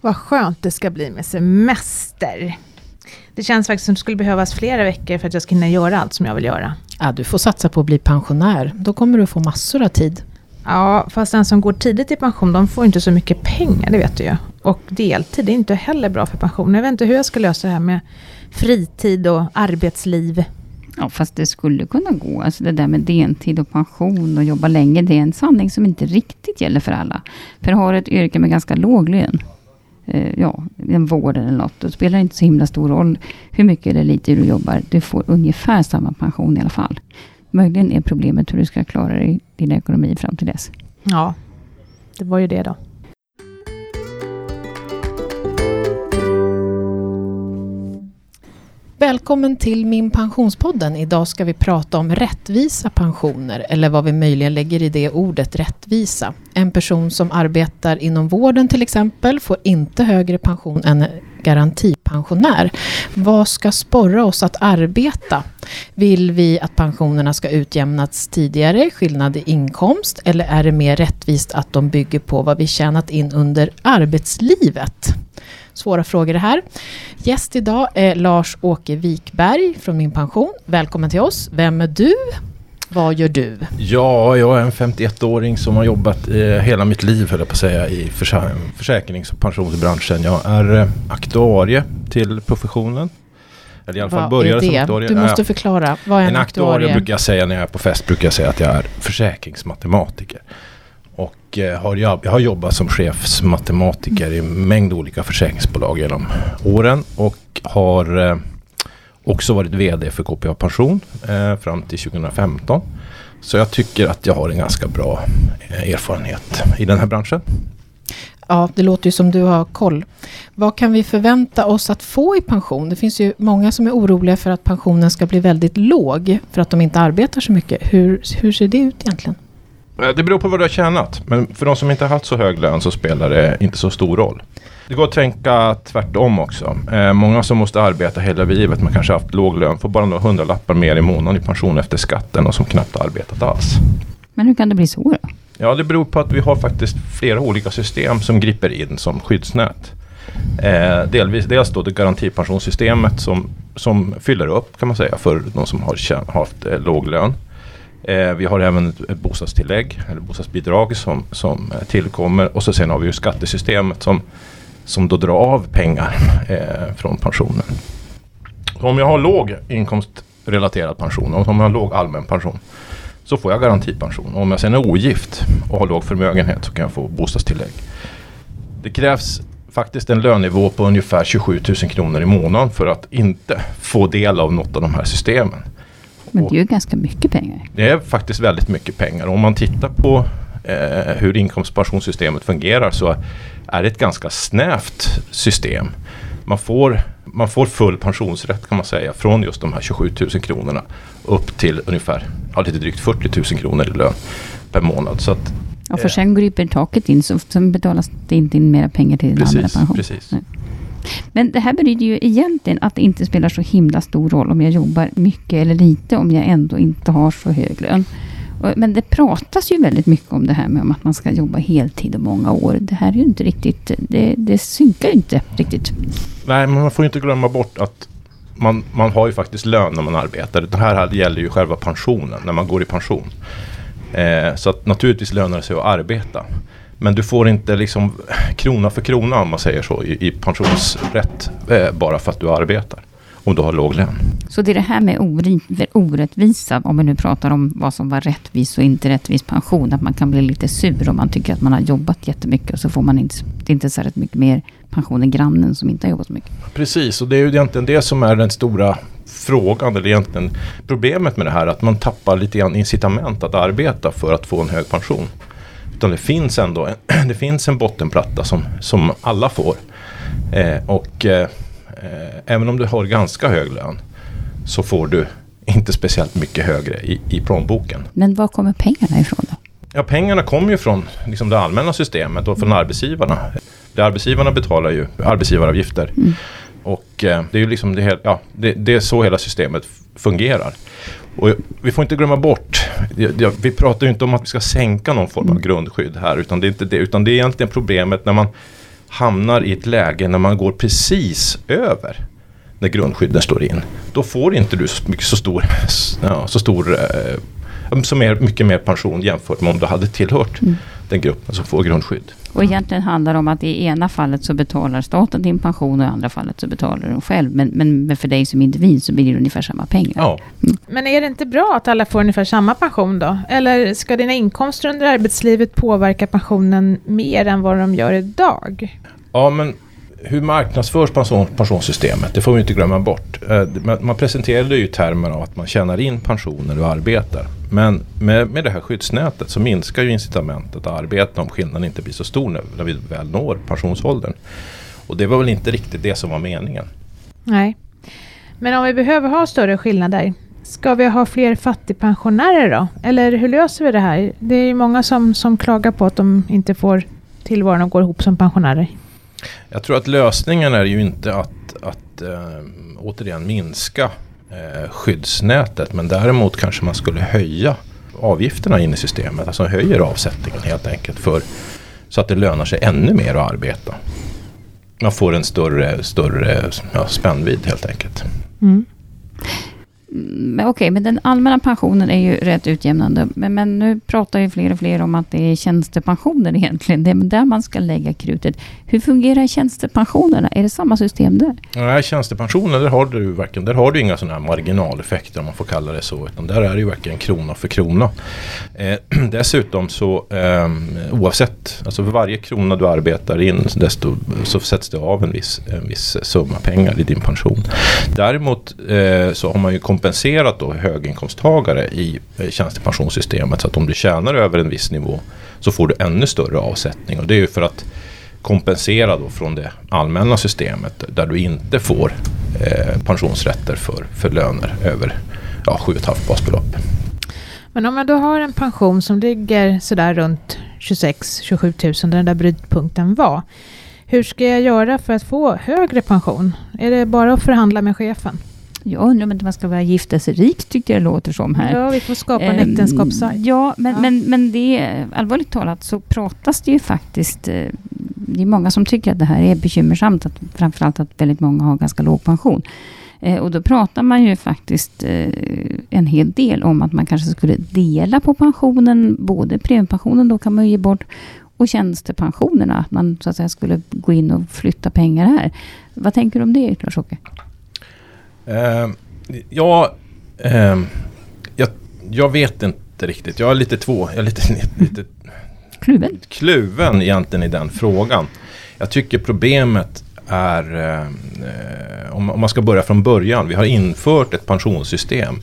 Vad skönt det ska bli med semester. Det känns faktiskt som det skulle behövas flera veckor för att jag ska hinna göra allt som jag vill göra. Ja, du får satsa på att bli pensionär. Då kommer du få massor av tid. Ja, fast den som går tidigt i pension, de får inte så mycket pengar, det vet du ju. Och deltid är inte heller bra för pension. Jag vet inte hur jag ska lösa det här med fritid och arbetsliv. Ja, fast det skulle kunna gå. Alltså det där med deltid och pension och jobba länge, det är en sanning som inte riktigt gäller för alla. För har ett yrke med ganska låg lön, Eh, ja, en vård eller något, då spelar det inte så himla stor roll hur mycket eller lite du jobbar. Du får ungefär samma pension i alla fall. Möjligen är problemet hur du ska klara dig, din ekonomi fram till dess. Ja, det var ju det då. Välkommen till Min Pensionspodden. Idag ska vi prata om rättvisa pensioner, eller vad vi möjligen lägger i det ordet rättvisa. En person som arbetar inom vården till exempel får inte högre pension än garantipensionär. Vad ska sporra oss att arbeta? Vill vi att pensionerna ska utjämnas tidigare, skillnad i inkomst, eller är det mer rättvist att de bygger på vad vi tjänat in under arbetslivet? Svåra frågor det här. Gäst idag är Lars-Åke Wikberg från Min Pension. Välkommen till oss. Vem är du? Vad gör du? Ja, jag är en 51-åring som har jobbat eh, hela mitt liv, höll jag på att säga, i försä försäkrings och pensionsbranschen. Jag är eh, aktuarie till professionen. Eller i alla fall började som aktuarie. Du måste förklara. Vad är en, en aktuarie aktuarie? brukar jag säga när jag är på fest, brukar jag säga att jag är försäkringsmatematiker. Och eh, har jag, jag har jobbat som chefsmatematiker i en mängd olika försäkringsbolag genom åren. Och har eh, också varit VD för KPA Pension eh, fram till 2015. Så jag tycker att jag har en ganska bra erfarenhet i den här branschen. Ja, det låter ju som du har koll. Vad kan vi förvänta oss att få i pension? Det finns ju många som är oroliga för att pensionen ska bli väldigt låg för att de inte arbetar så mycket. Hur, hur ser det ut egentligen? Eh, Det beror på vad du har tjänat. Men för de som inte har haft så hög lön så spelar det inte så stor roll. Det går att tänka tvärtom också. Eh, många som måste arbeta hela livet men kanske haft låg lön får bara några hundralappar mer i månaden i pension efter skatten och som knappt har arbetat alls. Men hur kan det bli så då? Ja, det beror på att vi har faktiskt flera olika system som griper in som skyddsnät. Eh, delvis, dels då det garantipensionssystemet som, som fyller upp kan man säga för de som har haft eh, låg lön. Eh, vi har även ett, ett bostadstillägg eller bostadsbidrag som, som eh, tillkommer och så sen har vi ju skattesystemet som, som då drar av pengar eh, från pensionen. Så om jag har låg inkomstrelaterad pension och om jag har låg allmän pension så får jag garantipension. Om jag sen är ogift och har låg förmögenhet så kan jag få bostadstillägg. Det krävs faktiskt en lönenivå på ungefär 27 000 kronor i månaden för att inte få del av något av de här systemen. Men det är ju ganska mycket pengar. Det är faktiskt väldigt mycket pengar. Om man tittar på eh, hur inkomstpensionssystemet fungerar så är det ett ganska snävt system. Man får, man får full pensionsrätt kan man säga från just de här 27 000 kronorna upp till ungefär ja, lite drygt 40 000 kronor i lön per månad. Så att, Ja, för Eh. sen griper taket in, så betalas det inte in mera pengar till din allmänna precis, pension. precis. Nej. Men det här betyder ju egentligen att det inte spelar så himla stor roll om jag jobbar mycket eller lite, om jag ändå inte har så hög lön. Men det pratas ju väldigt mycket om det här med att man ska jobba heltid och många år. Det här är ju inte riktigt, det, det synkar ju inte riktigt. Nej, men man får ju inte glömma bort att man, man har ju faktiskt lön när man arbetar. Det här gäller ju själva pensionen, när man går i pension. Eh, så att naturligtvis lönar det sig att arbeta. Men du får inte liksom krona för krona om man säger så i, i pensionsrätt eh, bara för att du arbetar. Om du har låg lön. Så det är det här med orättvisa, om vi nu pratar om vad som var rättvis och inte rättvis pension, att man kan bli lite sur om man tycker att man har jobbat jättemycket och så får man inte, det är inte så rätt mycket mer pension än grannen som inte har jobbat så mycket. Precis, och det är ju egentligen det som är den stora frågan, eller egentligen problemet med det här, att man tappar lite grann incitament att arbeta för att få en hög pension. Utan det finns ändå en, det finns en bottenplatta som, som alla får. Eh, och eh, även om du har ganska hög lön så får du inte speciellt mycket högre i, i plånboken. Men var kommer pengarna ifrån då? Ja, pengarna kommer ju från liksom, det allmänna systemet och från arbetsgivarna. Det arbetsgivarna betalar ju arbetsgivaravgifter. Mm. Och eh, det är ju liksom det, ja, det, det är så hela systemet fungerar. Och vi får inte glömma bort, vi pratar ju inte om att vi ska sänka någon form av grundskydd här, utan det är inte det, utan det är egentligen problemet när man hamnar i ett läge när man går precis över när grundskydden står in. Då får inte du så, mycket, så stor, ja, så stor eh, som är mycket mer pension jämfört med om du hade tillhört mm. Den gruppen som får grundskydd. Och egentligen handlar det om att i ena fallet så betalar staten din pension och i andra fallet så betalar du själv. Men, men för dig som individ så blir det ungefär samma pengar. Ja. Mm. Men är det inte bra att alla får ungefär samma pension då? Eller ska dina inkomster under arbetslivet påverka pensionen mer än vad de gör idag? Ja, men hur marknadsförs pension, pensionssystemet? Det får vi inte glömma bort. Eh, man presenterade ju termer av att man tjänar in pension när du arbetar. Men med, med det här skyddsnätet så minskar ju incitamentet att arbeta om skillnaden inte blir så stor när, när vi väl når pensionsåldern. Och det var väl inte riktigt det som var meningen. Nej. Men om vi behöver ha större skillnader, ska vi ha fler fattigpensionärer då? Eller hur löser vi det här? Det är ju många som, som klagar på att de inte får tillvaron att gå ihop som pensionärer. Jag tror att lösningen är ju inte att, att äh, återigen minska äh, skyddsnätet. Men däremot kanske man skulle höja avgifterna in i systemet. Alltså höjer avsättningen helt enkelt. För, så att det lönar sig ännu mer att arbeta. Man får en större, större ja, spännvidd helt enkelt. Mm. Okej, okej, men den allmänna pensionen är ju rätt utjämnande. Men, men, nu pratar ju fler och fler om att det är tjänstepensioner egentligen. Det är där man ska lägga krutet. Hur fungerar tjänstepensionerna? Är det samma system där? Nej, tjänstepensioner där har du verkligen, där har du inga sådana här marginaleffekter om man får kalla det så. Utan där är det ju verkligen krona för krona. Eh, dessutom så eh, oavsett, alltså för varje krona du arbetar in desto, så sätts det av en viss, en viss summa pengar i din pension. Däremot eh, så har man ju kompenserat då höginkomsttagare i eh, tjänstepensionssystemet. Så att om du tjänar över en viss nivå så får du ännu större avsättning. Och det är ju för att kompensera då från det allmänna systemet där du inte får eh, pensionsrätter för, för löner över ja, 7,5 basbelopp. Men om man då har en pension som ligger sådär runt 26-27 000 där den där brytpunkten var. Hur ska jag göra för att få högre pension? Är det bara att förhandla med chefen? Jag undrar om inte man ska vara giftesrik, tyckte jag det låter som här. Ja, vi får skapa en um, äktenskapssajt. Ja, men, ja. Men, men det allvarligt talat så pratas det ju faktiskt eh, det är många som tycker att det här är bekymmersamt, att, framförallt att väldigt många har ganska låg pension. Eh, och då pratar man ju faktiskt eh, en hel del om att man kanske skulle dela på pensionen, både premiepensionen då kan man ju ge bort, och tjänstepensionerna, att man så att säga skulle gå in och flytta pengar här. Vad tänker du om det, Lars-Åke? Uh, ja, uh, jag, jag, vet inte riktigt. Jag är lite två, jag är lite, lite kluven. kluven egentligen i den frågan. Jag tycker problemet är, uh, om, om, man ska börja från början, vi har infört ett pensionssystem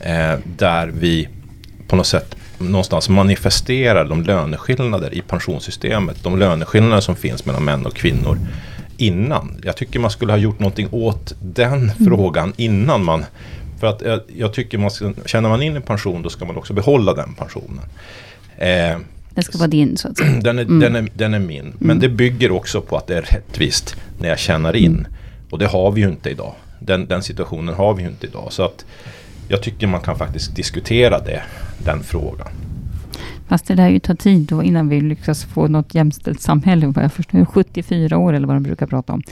eh, där vi på något sätt någonstans manifesterar de löneskillnader i pensionssystemet. De löneskillnader som finns mellan män och kvinnor innan. Jag tycker man skulle ha gjort någonting åt den mm. frågan innan man... För att jag, jag tycker man ska, känner man in en pension då ska man också behålla den pensionen. Eh, den ska vara din så att säga. Den är, mm. den är, den är min. Mm. Men det bygger också på att det är rättvist när jag tjänar in. Mm. Och det har vi ju inte idag. Den, den situationen har vi ju inte idag. Så att jag tycker man kan faktiskt diskutera det, den frågan. Fast det lär ju ta tid då innan vi lyckas få något jämställt samhälle. Vad jag förstår, 74 år eller vad de brukar prata om.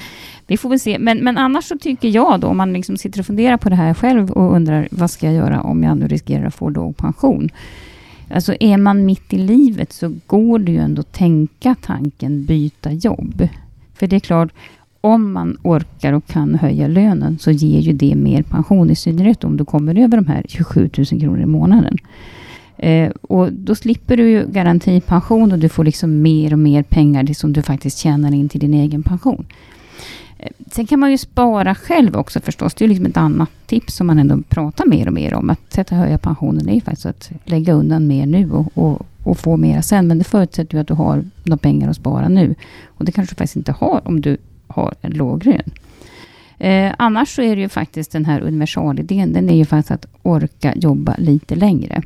Vi får väl se. Men, men annars så tycker jag då, om man liksom sitter och funderar på det här själv och undrar vad ska jag göra om jag nu riskerar att få låg pension. Alltså är man mitt i livet så går det ju ändå att tänka tanken byta jobb. För det är klart, om man orkar och kan höja lönen så ger ju det mer pension, i synnerhet om du kommer över de här 27 000 kronor i månaden. Eh, och då slipper du ju garantipension och du får liksom mer och mer pengar som du faktiskt tjänar in till din egen pension. Eh, sen kan man ju spara själv också förstås. Det är liksom ett annat tips som man ändå pratar mer och mer om. Att sätta höja pensionen är ju faktiskt att lägga undan mer nu och, och, och få mer sen. Men det förutsätter ju att du har några pengar att spara nu. Och det kanske du faktiskt inte har om du har en låg lön. Eh, annars så är det ju faktiskt den här universalidén. Den är ju faktiskt att orka jobba lite längre.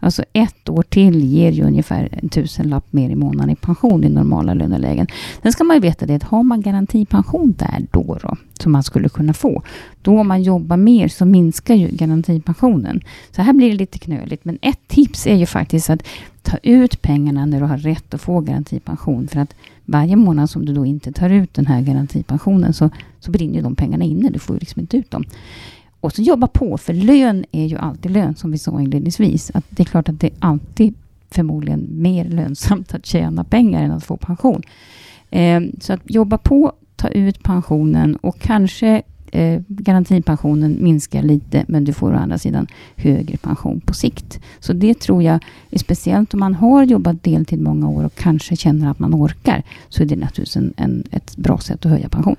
Alltså ett år till ger ju ungefär en tusenlapp mer i månaden i pension i normala lönelägen. Sen ska man ju veta det att har man garantipension där då, då som man skulle kunna få, då om man jobbar mer så minskar ju garantipensionen. Så här blir det lite knöligt. Men ett tips är ju faktiskt att ta ut pengarna när du har rätt att få garantipension. För att varje månad som du då inte tar ut den här garantipensionen så, så brinner de pengarna inne. Du får ju liksom inte ut dem. Och så jobba på, för lön är ju alltid lön, som vi sa inledningsvis. Att det är klart att det är alltid förmodligen mer lönsamt att tjäna pengar än att få pension. Eh, så att jobba på, ta ut pensionen och kanske eh, garantipensionen minskar lite, men du får å andra sidan högre pension på sikt. Så det tror jag är speciellt om man har jobbat deltid många år och kanske känner att man orkar, så är det naturligtvis en, en ett bra sätt att höja pension.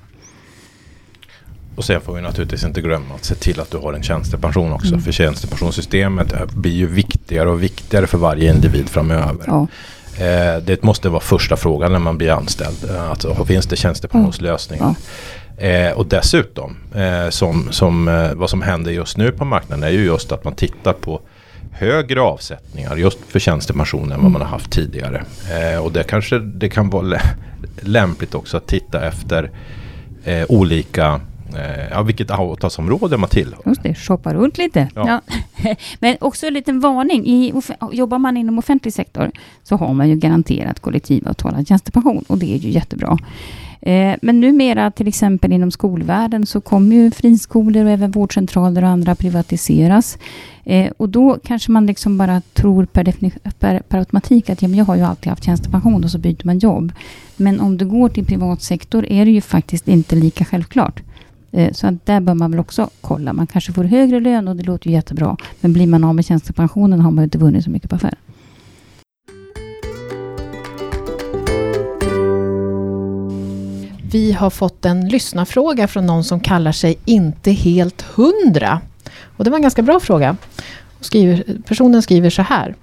Och sen får vi naturligtvis inte glömma att se till att du har en tjänstepension också. Mm. För tjänstepensionssystemet blir ju viktigare och viktigare för varje individ framöver. Ja. Eh, det måste vara första frågan när man blir anställd. Eh, Alltså, finns det tjänstepensionslösningar? Eh, och dessutom, eh, som, som, eh, vad som händer just nu på marknaden är ju just att man tittar på högre avsättningar just för tjänstepensioner än vad man har haft tidigare. Eh, och det kanske det kan vara lä- lämpligt också att titta efter eh, olika, eh, ja, vilket avtalsområde man tillhör. Just det, shoppa runt lite. Ja. Ja. Men också en liten varning. I, jobbar man inom offentlig sektor så har man ju garanterat kollektivavtalad tjänstepension och det är ju jättebra. Eh, men numera till exempel inom skolvärlden så kommer ju friskolor och även vårdcentraler och andra privatiseras. Eh, och då kanske man liksom bara tror per, per, per automatik att ja, men jag har ju alltid haft tjänstepension och så byter man jobb. Men om du går till privat sektor är det ju faktiskt inte lika självklart. Eh, så att där bör man väl också kolla. Man kanske får högre lön och det låter ju jättebra. Men blir man av med tjänstepensionen har man ju inte vunnit så mycket på affären. Vi har fått en lyssnarfråga från någon som kallar sig Inte helt hundra. Och det var en ganska bra fråga. Skriver, personen skriver så här.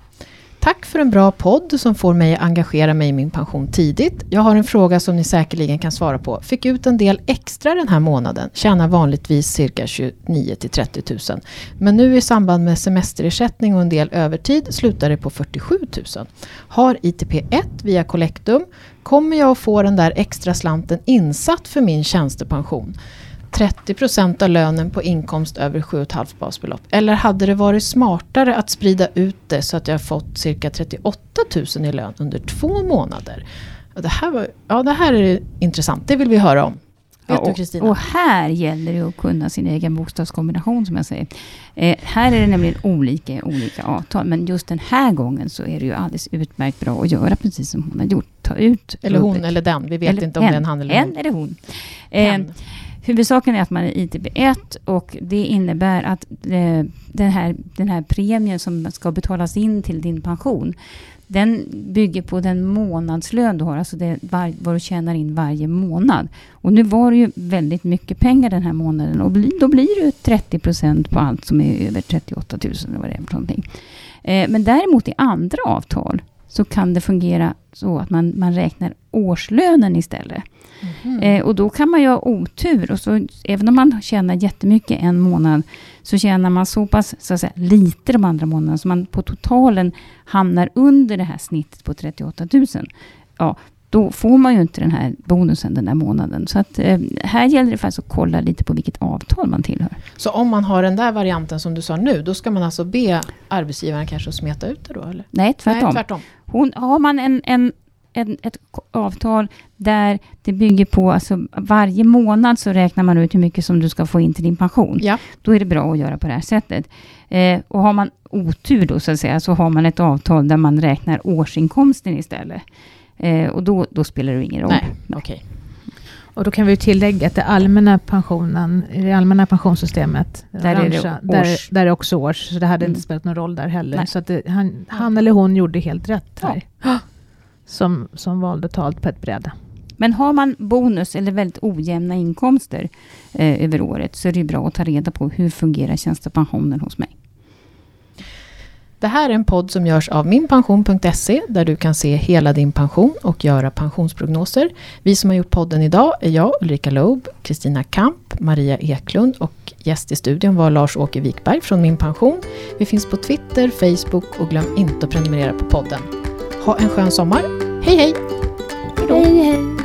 Tack för en bra podd som får mig att engagera mig i min pension tidigt. Jag har en fråga som ni säkerligen kan svara på. Fick ut en del extra den här månaden. Tjänar vanligtvis cirka 29 till 30 000. Men nu i samband med semesterersättning och en del övertid slutar det på 47 000. Har ITP1 via Collectum. Kommer jag att få den där extra slanten insatt för min tjänstepension? 30 procent av lönen på inkomst över 7,5 basbelopp? Eller hade det varit smartare att sprida ut det så att jag fått cirka 38 000 i lön under två månader? Det här, var, ja, det här är intressant. Det vill vi höra om. Vet Ja, du och, Kristina? och här gäller det att kunna sin egen bokstavskombination som jag säger. Eh, här är det nämligen olika olika avtal. Men just den här gången så är det ju alldeles utmärkt bra att göra precis som hon har gjort. Ta ut Eller hon eller den. Vi vet inte om det är en han eller en hon. eller hon. Eh, Hen. Huvudsaken är att man är ITB1 och det innebär att eh, den, här, den här premien som ska betalas in till din pension, den bygger på den månadslön du har, alltså det var, vad du tjänar in varje månad. Och nu var det ju väldigt mycket pengar den här månaden och bli, då blir det 30 procent på allt som är över 38 000 eller vad det är för någonting. Eh, men däremot i andra avtal så kan det fungera så att man, man räknar årslönen istället. Mhm. Eh, och då kan man ju ha otur. Och så, även om man tjänar jättemycket en månad, så tjänar man så pass så att säga, lite de andra månaderna, så man på totalen hamnar under det här snittet på 38 000. Ja, då får man ju inte den här bonusen den där månaden. Så att, eh, här gäller det faktiskt att kolla lite på vilket avtal man tillhör. Så om man har den där varianten som du sa nu, då ska man alltså be arbetsgivaren kanske att smeta ut det då? Eller? Nej, tvärtom. Nej, tvärtom. Hon, har man en, en, en, ett avtal där det bygger på, alltså varje månad så räknar man ut hur mycket som du ska få in till din pension. Ja. Då är det bra att göra på det här sättet. Eh, och har man otur då så att säga, så har man ett avtal där man räknar årsinkomsten istället. Eh, och då, då spelar det ingen roll. Nej, okej. Och då kan vi ju tillägga att det allmänna pensionen, i det allmänna pensionssystemet, det Där är det orangea, års. där, där är också års, så det hade Mm. inte spelat någon roll där heller. Nej. Så att det, han, han eller hon gjorde helt rätt här. Som, som valde talt på ett bräde. Men har man bonus eller väldigt ojämna inkomster eh, över året så är det bra att ta reda på hur fungerar tjänstepensionen hos mig. Det här är en podd som görs av minpension.se där du kan se hela din pension och göra pensionsprognoser. Vi som har gjort podden idag är jag, Ulrika Loeb, Kristina Kamp, Maria Eklund och gäst i studion var Lars-Åke Wikberg från Min Pension. Vi finns på Twitter, Facebook och glöm inte att prenumerera på podden. Ha en skön sommar. Hej hej! Hej hej!